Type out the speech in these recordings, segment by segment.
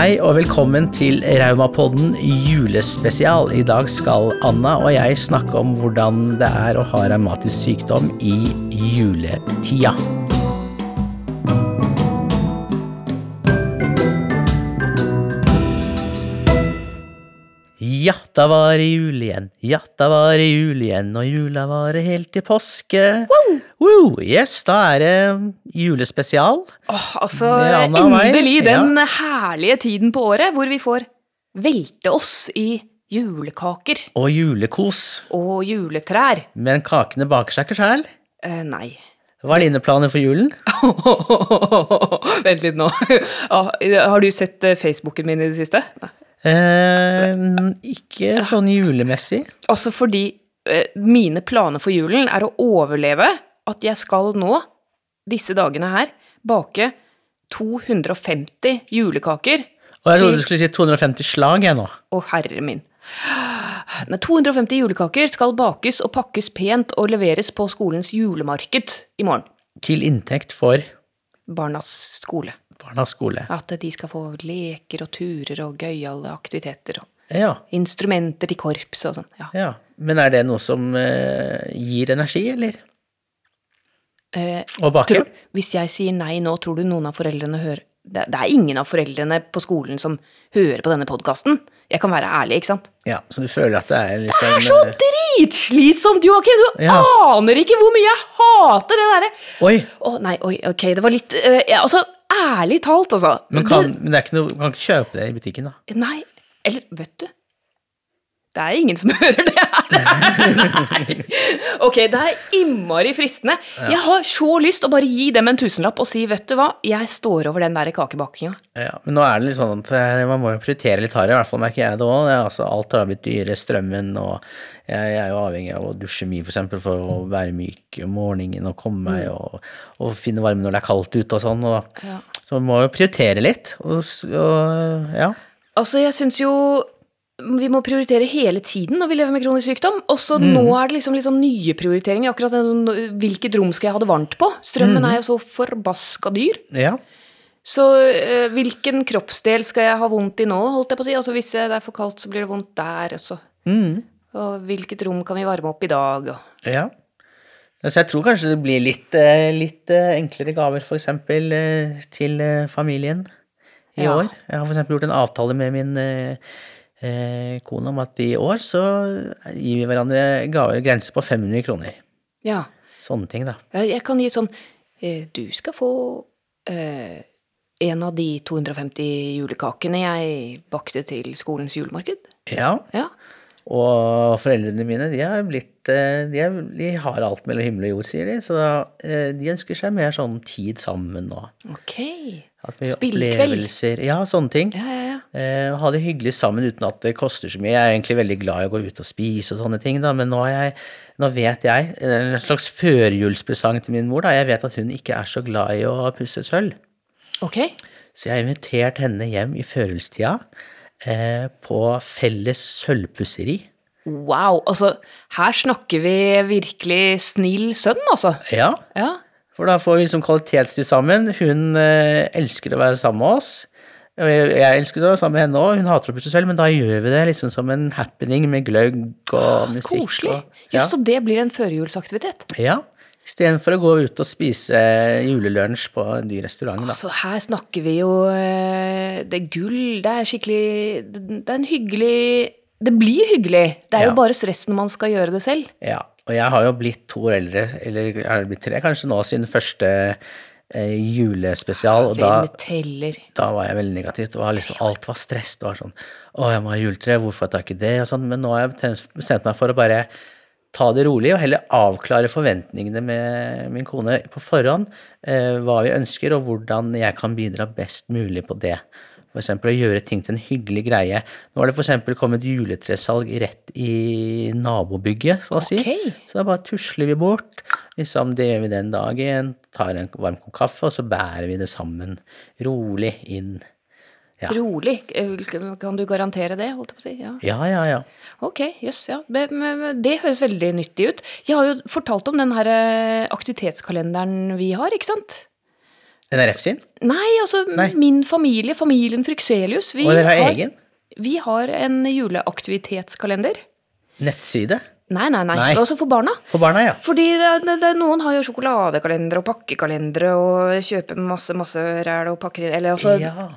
Hei og velkommen til Raumapodden julespesial. I dag skal Anna og jeg snakke om hvordan det er å ha revmatisk sykdom i juletida. Ja, da var det jul igjen, ja, da var det jul igjen, og jula varer helt til påske. Wow. Woo! Yes, da er det julespesial. Åh, altså, endelig den ja. herlige tiden på året hvor vi får velte oss i julekaker Og julekos. og juletrær. Men kakene baker seg ikke sjæl. Eh, nei. Hva er dine planer for julen? Vent litt nå. Ah, har du sett eh, Facebooken min i det siste? Nei. Eh, ikke sånn julemessig. Altså fordi eh, mine planer for julen er å overleve at jeg skal nå, disse dagene her, bake 250 julekaker. Og jeg trodde du skulle si 250 slag, jeg nå. Å, herre min. Nei, 250 julekaker skal bakes og pakkes pent og leveres på skolens julemarked i morgen. Til inntekt for Barnas skole. Barnas skole. At de skal få leker og turer og gøyale aktiviteter og Ja, instrumenter til korps og sånn. Ja. ja. Men er det noe som eh, gir energi, eller? Eh, og bake? tror, hvis jeg sier nei nå, tror du noen av foreldrene hører det, det er ingen av foreldrene på skolen som hører på denne podkasten. Jeg kan være ærlig, ikke sant? Ja, så du føler at det er liksom Det er så eh, dritslitsomt, Joakim! Du Ja. aner ikke hvor mye jeg hater det derre Oi! Å nei, oi, ok, det var litt uh, ja, Altså, ærlig talt, altså. Men, kan, men det ikke noe, du kan ikke kjøpe det i butikken, da. nei, eller vet du Det er ingen som hører det her. Nei. Ok, det er innmari fristende. Jeg har så lyst å bare gi dem en tusenlapp og si, vet du hva, jeg står over den der kakebakinga. Ja, men nå er det litt sånn at eh, man må prioritere litt hardere, i hvert fall merker jeg det òg. Altså, alt har blitt dyrere, strømmen, og jeg, er jo avhengig av å dusje mye, for eksempel, for å være myk om morgenen og komme meg og, og finne varme når det er kaldt ute og sånn. Og, Ja. Så man må jo prioritere litt, og, og ja. Altså, jeg syns jo vi må prioritere hele tiden når vi lever med kronisk sykdom. Også nå er det liksom litt sånn nye prioriteringer. Akkurat den, hvilket rom skal jeg ha det varmt på? Strømmen er jo så forbaska dyr. Ja. Så øh, hvilken kroppsdel skal jeg ha vondt i nå, holdt jeg på å si? Altså hvis det er for kaldt, så blir det vondt der også. Mm. Og hvilket rom kan vi varme opp i dag? Og ja. Så jeg tror kanskje det blir litt, eh, litt eh, enklere gaver, eh, til familien i Ja. år. Jeg har eksempel gjort en avtale med min eh, eh, om at i år så gir vi hverandre gaver grense på 500 kroner. ja. Sånne ting, da. Jeg kan gi sånn eh, Du skal få eh, en av de 250 julekakene jeg bakte til skolens julemarked. Ja. Ja. Og foreldrene mine, de har blitt eh, De, er, de har alt mellom himmel og jord, sier de. Så de ønsker seg mer sånn tid sammen nå. Ok. At vi Spillkveld. Ja, sånne ting. Ja, ja, ja. Eh, ha det hyggelig sammen uten at det koster så mye. Jeg er egentlig veldig glad i å gå ut og spise og sånne ting, da, men nå, jeg, nå vet jeg er En slags førjulspresang til min mor. da, Jeg vet at hun ikke er så glad i å pusse sølv. Ok. Så jeg har invitert henne hjem i førjulstida eh, på felles sølvpusseri. Wow. Altså, her snakker vi virkelig snill sønn, altså. Ja, Ja. For da får vi liksom kvalitetstid sammen. Hun eh, elsker å være sammen med oss. Jeg, elsker å være sammen med henne òg. Hun hater å pusse selv, men da gjør vi det liksom som en happening med gløgg og Så musikk. koselig. Ja. Just så det blir en førjulsaktivitet. Ja, istedenfor å gå ut og spise julelunsj på en ny restaurant. Da. Altså, her snakker vi jo eh, Det er gull, det er skikkelig det er en hyggelig Det blir hyggelig. Det er Ja. jo bare stress når man skal gjøre det selv. Ja, og jeg har jo blitt to eldre, eller er det blitt tre kanskje nå, siden første eh, julespesial, og da, da var jeg veldig negativ. Liksom, alt var stress. Det var sånn Å, jeg må ha juletre, hvorfor tar jeg ikke det? Og sånn. Men nå har jeg bestemt meg for å bare ta det rolig, og heller avklare forventningene med min kone på forhånd. Eh, hva vi ønsker, og hvordan jeg kan bidra best mulig på det. Eksempel å gjøre ting til en hyggelig greie. Nå har det eksempel kommet juletresalg rett i nabobygget, så å si. Ok. Så da bare tusler vi bort. Liksom det gjør vi den dagen. Tar en varm kopp kaffe, og så bærer vi det sammen. Rolig inn. Ja. Rolig. Eh, Kan du garantere det, holdt jeg på å si? Ja. Ja, ja, ja. Ok, jøss, ja. Det, det høres veldig nyttig ut. Jeg har jo fortalt om den her eh, aktivitetskalenderen vi har, ikke sant? NRF sin? Nei, altså Nei. min familie, familien Frykselius. Vi Og dere har har, egen? vi har en juleaktivitetskalender. Nettside? Nei, nei, nei. Nei. Også for barna. For barna, ja. Fordi det, det, det, noen har jo sjokoladekalendere og pakkekalendere og kjøper masse, masse ræl og pakker inn Eller altså ja.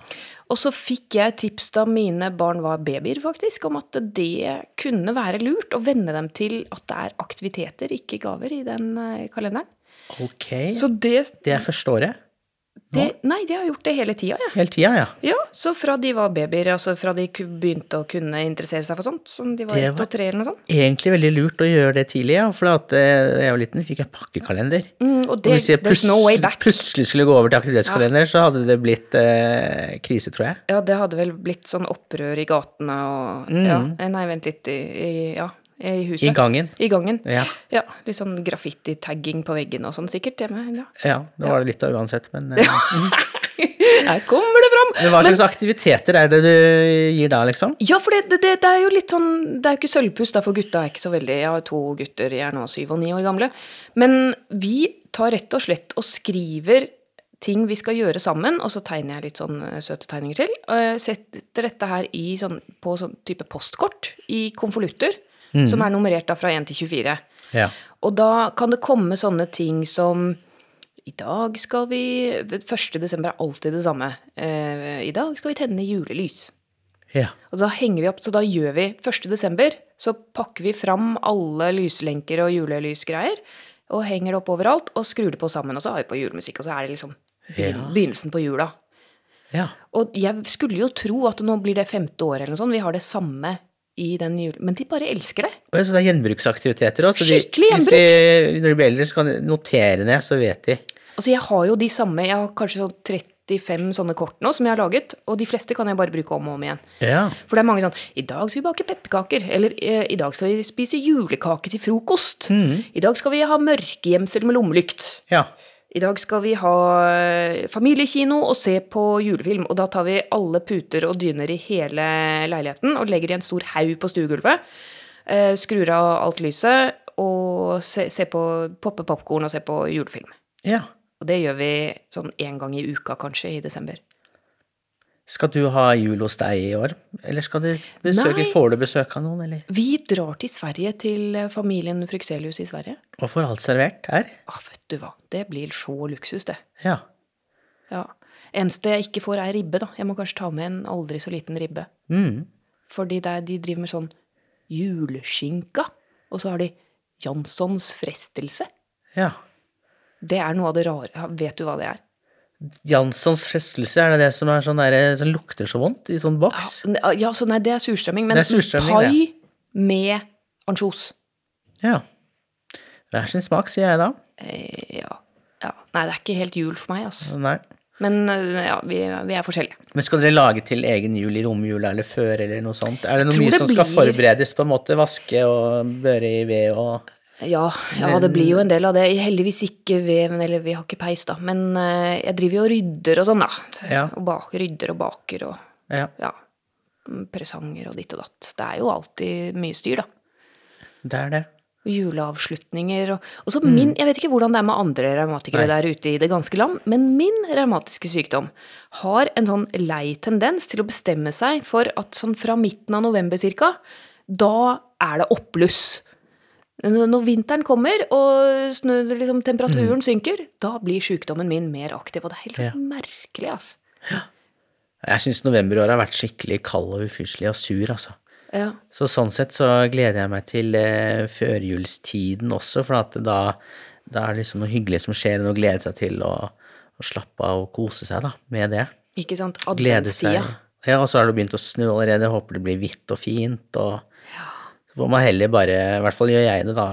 Og så fikk jeg tips da mine barn var babyer, faktisk, om at det kunne være lurt å venne dem til at det er aktiviteter, ikke gaver, i den eh, kalenderen. Ok. Så det, Det første året? Det Nei, de har gjort det hele tida, jeg. Hele tida, ja. Ja, så fra de var babyer, altså fra de begynte å kunne interessere seg for sånt, som de var Det ett og tre eller noe sånt. Egentlig veldig lurt å gjøre det tidlig, ja. For eh, da jeg var liten, fikk jeg pakkekalender. Mm, og Og hvis jeg plus, no way back. plutselig skulle gå over til aktivitetskalender, så hadde det blitt eh, krise, tror jeg. Ja, det hadde vel blitt sånn opprør i gatene og Ja, eh, nei, vent litt, i, i, ja, i huset. I gangen. I gangen. Ja. Ja, litt sånn graffiti-tagging på veggen og sånn sikkert hjemme. Ja. ja, det var det litt av uansett, men ja. Her kommer det fram! Men hva slags aktiviteter er det du gir da, liksom? Ja, for det, det, det er jo litt sånn Det er jo ikke sølvpust, da, for gutta er ikke så veldig Jeg har to gutter, de er nå syv og ni år gamle. Men vi tar rett og slett og skriver ting vi skal gjøre sammen, og så tegner jeg litt sånn eh, søte tegninger til. Og jeg setter dette her i sånn, på sånn type postkort i konvolutter, som er nummerert da fra 1 til 24. Ja. Og da kan det komme sånne ting som i dag skal vi 1. desember er alltid det samme. Eh, I dag skal vi tenne julelys. ja. Og da henger vi opp, så da gjør vi 1. desember, så pakker vi fram alle lyslenker og julelysgreier, og henger det opp overalt, og skrur det på sammen, og så har vi på julemusikk, og så er det liksom begynnelsen på jula. ja. Og jeg skulle jo tro at nå blir det femte år eller noe sånt, vi har det samme i den jul... Men de bare elsker det. Og Så det er gjenbruksaktiviteter òg. Skikkelig Hvis de, når de blir eldre, så kan de notere ned, så vet de. Altså, jeg har jo de samme, jeg har kanskje sånn 35 sånne kort nå som jeg har laget, og de fleste kan jeg bare bruke om og om igjen. Ja. For det er mange sånn I dag skal vi bake pepperkaker. Eller eh, i dag skal vi spise julekake til frokost. I dag skal vi ha mørkegjemsel med lommelykt. ja. I dag skal vi ha eh, familiekino og se på julefilm. Og da tar vi alle puter og dyner i hele leiligheten og legger i en stor haug på stuegulvet. Eh, skrur av alt lyset og se, se på, popper popkorn og se på julefilm. ja. Og det gjør vi sånn én gang i uka, kanskje, i desember. Skal du ha jul hos deg i år? Eller skal du besøke, Nei. får du besøk av noen, eller? Vi drar til Sverige, til eh, familien Frykselius i Sverige. Og får alt servert her? Ah, vet du hva, det blir så luksus, det. Ja. Ja. Eneste jeg ikke får, er ribbe, da. Jeg må kanskje ta med en aldri så liten ribbe. Mm. Fordi er, de driver med sånn juleskinka, og så har de Janssons frestelse. ja. Det er noe av det rare. Vet du hva det er? Janssons frestelse, er det det som, er sånn der, som lukter så vondt i sånn boks? Ja, så nei, det er surstrømming, men Det er surstrømming, pai med ansjos. Ja. Hver sin smak, sier jeg da. Eh, ja. ja. Nei, det er ikke helt jul for meg, altså. Nei. Men eh, ja, vi, vi er forskjellige. Men skal dere lage til egen jul i romjula eller før, eller noe sånt? Er det noe mye det som skal forberedes, på en måte? Vaske og børe i ved og Ja, ja, det blir jo en del av det. Heldigvis ikke ved, men- eller vi har ikke peis, da. Men eh, jeg driver jo og rydder og sånn, da. Ja. Og bak, rydder og baker og Ja, ja. mm, Presanger og ditt og datt. Det er jo alltid mye styr, da. det er det. Og juleavslutninger og Og så min Jeg vet ikke hvordan det er med andre revmatikere Mm. Der ute i det ganske land, men min revmatiske sykdom har en sånn lei tendens til å bestemme seg for at sånn fra midten av november cirka, da er det oppbluss. Når vinteren kommer og snø, liksom, temperaturen synker, da blir sykdommen min mer aktiv. Og det er helt Mm. Ja. merkelig, altså. Jeg syns novemberåret har vært skikkelig kald og ufyselig og sur, altså. Ja. Så sånn sett så gleder jeg meg til eh, førjulstiden også, for da, da er det liksom noe hyggelig som skjer, og noe å glede seg til, og, og slappe av og kose seg da, med det. Ikke sant? Adventstida. Ja, og så har det begynt å snø allerede, håper det blir hvitt og fint, og så får man heller bare, i hvert fall gjør jeg det da,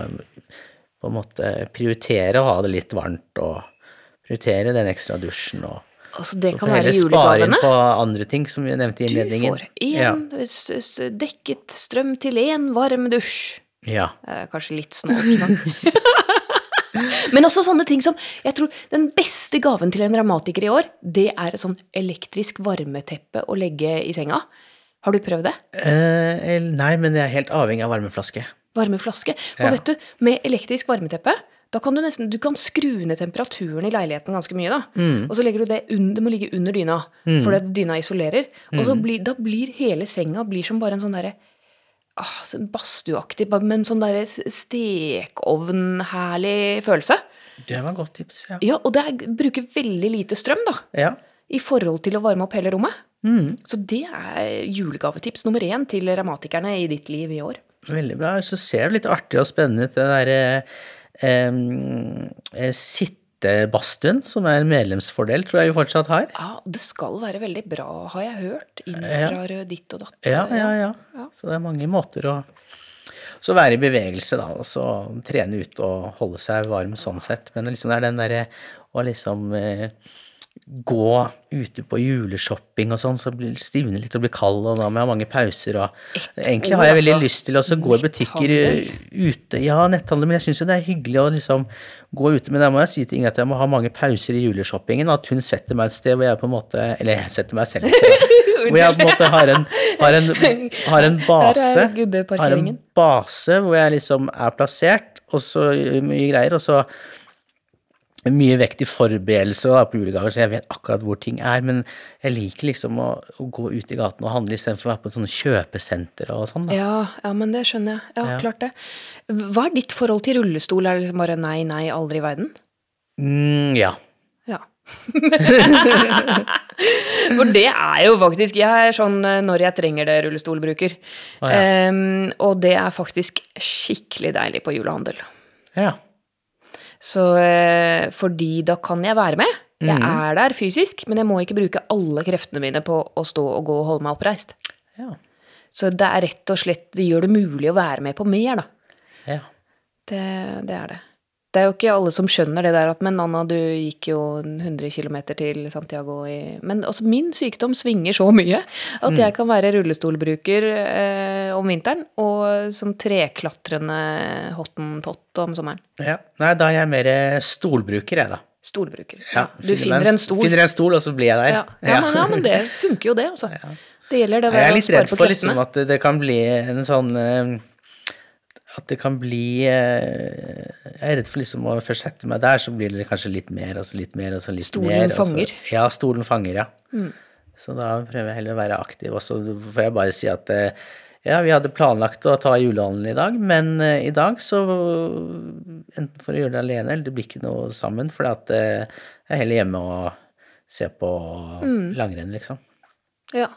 på en måte prioritere å ha det litt varmt, og prioritere den ekstra dusjen, og Altså, det kan være heller spare julegavene. på andre ting som vi nevnte i Du får én Ja. dekket strøm til én varm dusj. ja. Eh, kanskje litt snålt. Men også sånne ting som Jeg tror den beste gaven til en dramatiker i år, det er et sånn elektrisk varmeteppe å legge i senga. Har du prøvd det? Eh, nei, men jeg er helt avhengig av varmeflaske. Varmeflaske. For Ja. vet du, med elektrisk varmeteppe, Da kan du nesten du kan skru ned temperaturen i leiligheten ganske mye. da. Mm. Og så legger du det under, Det må ligge under dyna, for det dyna isolerer. Og Mm. så blir, da blir hele senga blir som bare en sånn derre ah, Badstueaktig, bare med en sånn derre stekeovnherlig følelse. Det var et godt tips. Ja. Ja, Og det er, bruker veldig lite strøm, da. ja. I forhold til å varme opp hele rommet. Mm. Så det er julegavetips nummer én til revmatikerne i ditt liv i år. Veldig bra. Så ser det litt artig og spennende ut, det derre eh, eh, sittebadstuen, som er en medlemsfordel, tror jeg vi fortsatt har. Ja, det skal være veldig bra, har jeg hørt. Ja. Ditt og datt. Ja, ja, ja. Ja. Så det er mange måter å så være i bevegelse, da, og så trene ute og holde seg varm sånn sett. Men liksom det er den derre å liksom eh, gå ute på juleshopping og sånn, så blir stivner litt og blir kald, og da må jeg ha mange pauser og Egentlig har jeg veldig altså. lyst til å gå i butikker eh, ute. Ja, netthandel, men jeg syns jo det er hyggelig å liksom gå ute. Men da må jeg si til Inge at jeg må ha mange pauser i juleshoppingen, at hun setter meg et sted hvor jeg på en måte Eller jeg setter meg selv. Hvor jeg på en måte har en, har en, har en base. Har en base hvor jeg liksom er plassert, og så mye greier, og så mye vekt i forberedelse da, på julegaver, så jeg vet akkurat hvor ting er. Men jeg liker liksom å, å gå ut i gaten og handle istedenfor å være på sånne kjøpesenter og sånn. Ja, ja, men det skjønner jeg. Ja, Ja. klart det. Hva er ditt forhold til rullestol? Er det liksom bare nei, nei, aldri i verden? Mm, ja. Ja. For det er jo faktisk Jeg er sånn eh, når jeg trenger det, rullestolbruker. Å, ja. um, og det er faktisk skikkelig deilig på julehandel. Ja. Så eh, fordi da kan jeg være med. Jeg Mhm. er der fysisk, men jeg må ikke bruke alle kreftene mine på å stå og gå og holde meg oppreist. Ja. Så det er rett og slett Det gjør det mulig å være med på mer, da. ja. Det, det er det. Det er jo ikke alle som skjønner det der at Men Anna, du gikk jo 100 km til Santiago i Men altså, min sykdom svinger så mye at jeg kan være rullestolbruker eh, om vinteren og sånn treklatrende hottentott om sommeren. ja. Nei, da er jeg mer stolbruker, jeg, da. Stolbruker. Ja, du finner en, en stol. Finner en stol, og så blir jeg der. Ja, ja, men, ja, men det funker jo, det, altså. Det gjelder det Jeg er litt redd for liksom at det, det kan bli en sånn eh, At det kan bli eh, Jeg er redd for liksom å først sette meg der, så blir det kanskje litt mer, og så litt mer, og så litt Stolen mer. Stolen fanger. Så, ja, stolen fanger, ja. Så da prøver jeg heller å være aktiv. Og så får jeg bare si at eh, ja, vi hadde planlagt å ta julehandelen i dag, men eh, i dag så Enten for å gjøre det alene, eller det blir ikke noe sammen, for at jeg er heller hjemme og ser på Mm. langrenn, liksom. Ja.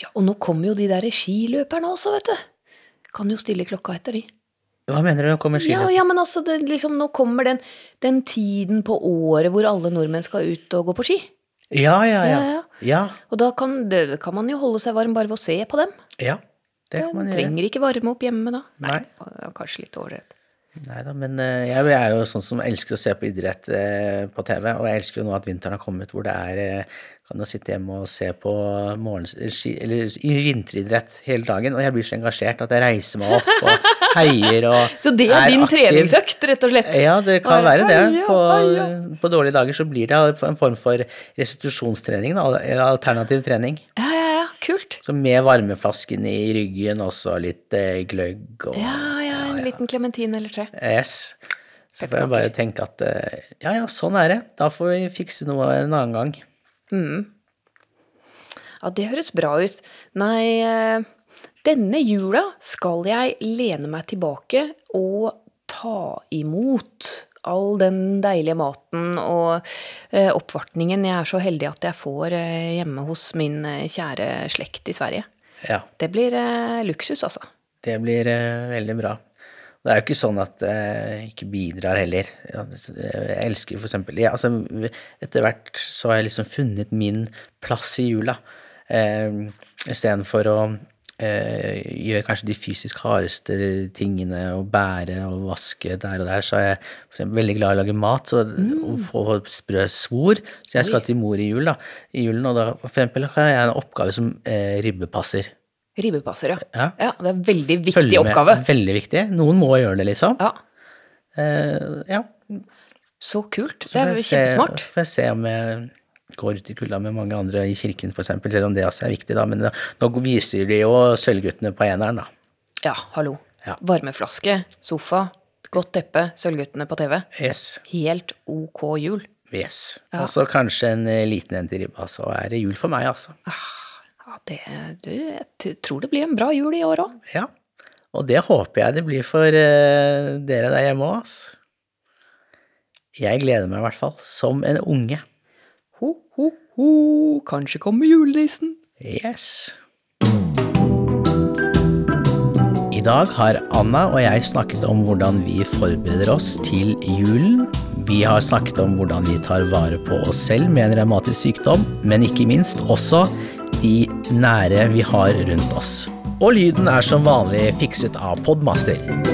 ja, og nå kommer jo de der skiløperne også, vet du. Kan jo stille klokka etter de. Hva mener du? Kommer Ja, ja, men altså, det, liksom, nå kommer den, den tiden på året hvor alle nordmenn skal ut og gå på ski. Ja, ja, ja. Ja, ja. Og da kan, det, kan man jo holde seg varm bare ved å se på dem. ja. Det kan man gjøre. trenger ikke varme opp hjemme da. Nei. er Kanskje litt ålreit. Nei da, men eh, jeg er jo sånn som elsker å se på idrett eh, på TV, og jeg elsker jo nå at vinteren har kommet hvor det er eh, Kan jo sitte hjemme og se på morgens, eller i vinteridrett hele dagen, og jeg blir så engasjert at jeg reiser meg opp og heier og Så det er din aktiv. treningsøkt, rett og slett? Ja, det kan være det. På, på dårlige dager så blir det en form for restitusjonstrening, eller alternativ trening. Ja, ja, ja. Kult. Så med varmeflasken i ryggen, og så litt eh, gløgg og Ja, ja, en liten klementin eller tre. Yes. Så får jeg bare tenke at eh, ja, ja, sånn er det. Da får vi fikse noe en annen gang. Ja, det høres bra ut. Nei, eh, denne jula skal jeg lene meg tilbake og ta imot all den deilige maten og eh, oppvartningen jeg er så heldig at jeg får eh, hjemme hos min kjære slekt i Sverige. Ja, Det blir luksus, altså. det blir veldig bra. Det er jo ikke sånn at jeg ikke bidrar heller. Jeg elsker for eksempel ja, altså, Etter hvert så har jeg liksom funnet min plass i jula. Eh, Istedenfor å eh, gjøre kanskje de fysisk hardeste tingene, og bære og vaske der og der, så er jeg for eksempel veldig glad i å lage mat så, og få sprø svor. Så jeg skal til mor i jul, da. I julen, og da for eksempel har jeg en oppgave som eh, ribbepasser. Ribbepasser, ja. Ja. ja. Det er en veldig viktig Følge med. oppgave. Veldig viktig. Noen må gjøre det, liksom. Ja, Uh, ja. Så kult. Så Det er kjempesmart. Så Får jeg se om jeg går ut i kulda med mange andre i kirken, eksempel, selv om det også er viktig, da. Men nå viser de jo Sølvguttene på eneren, da. Ja, hallo. Ja. Varmeflaske, sofa, Godt teppe, Sølvguttene på TV. Yes. Helt ok jul. yes. Ja. Og så kanskje en eh, liten en til ribba, så er det jul for meg, altså. Ja, det, du, jeg tror det blir en bra jul i år òg. Ja. Og det håper jeg det blir for eh, dere der hjemme òg, altså. Jeg gleder meg i hvert fall, som en unge. Ho, ho, ho, kanskje kommer julenissen. Yes. I dag har Anna og jeg snakket om hvordan vi forbereder oss til julen. Vi har snakket om hvordan vi tar vare på oss selv med en revmatisk sykdom, men ikke minst også de nære vi har rundt oss. Og lyden er som vanlig fikset av Podmaster.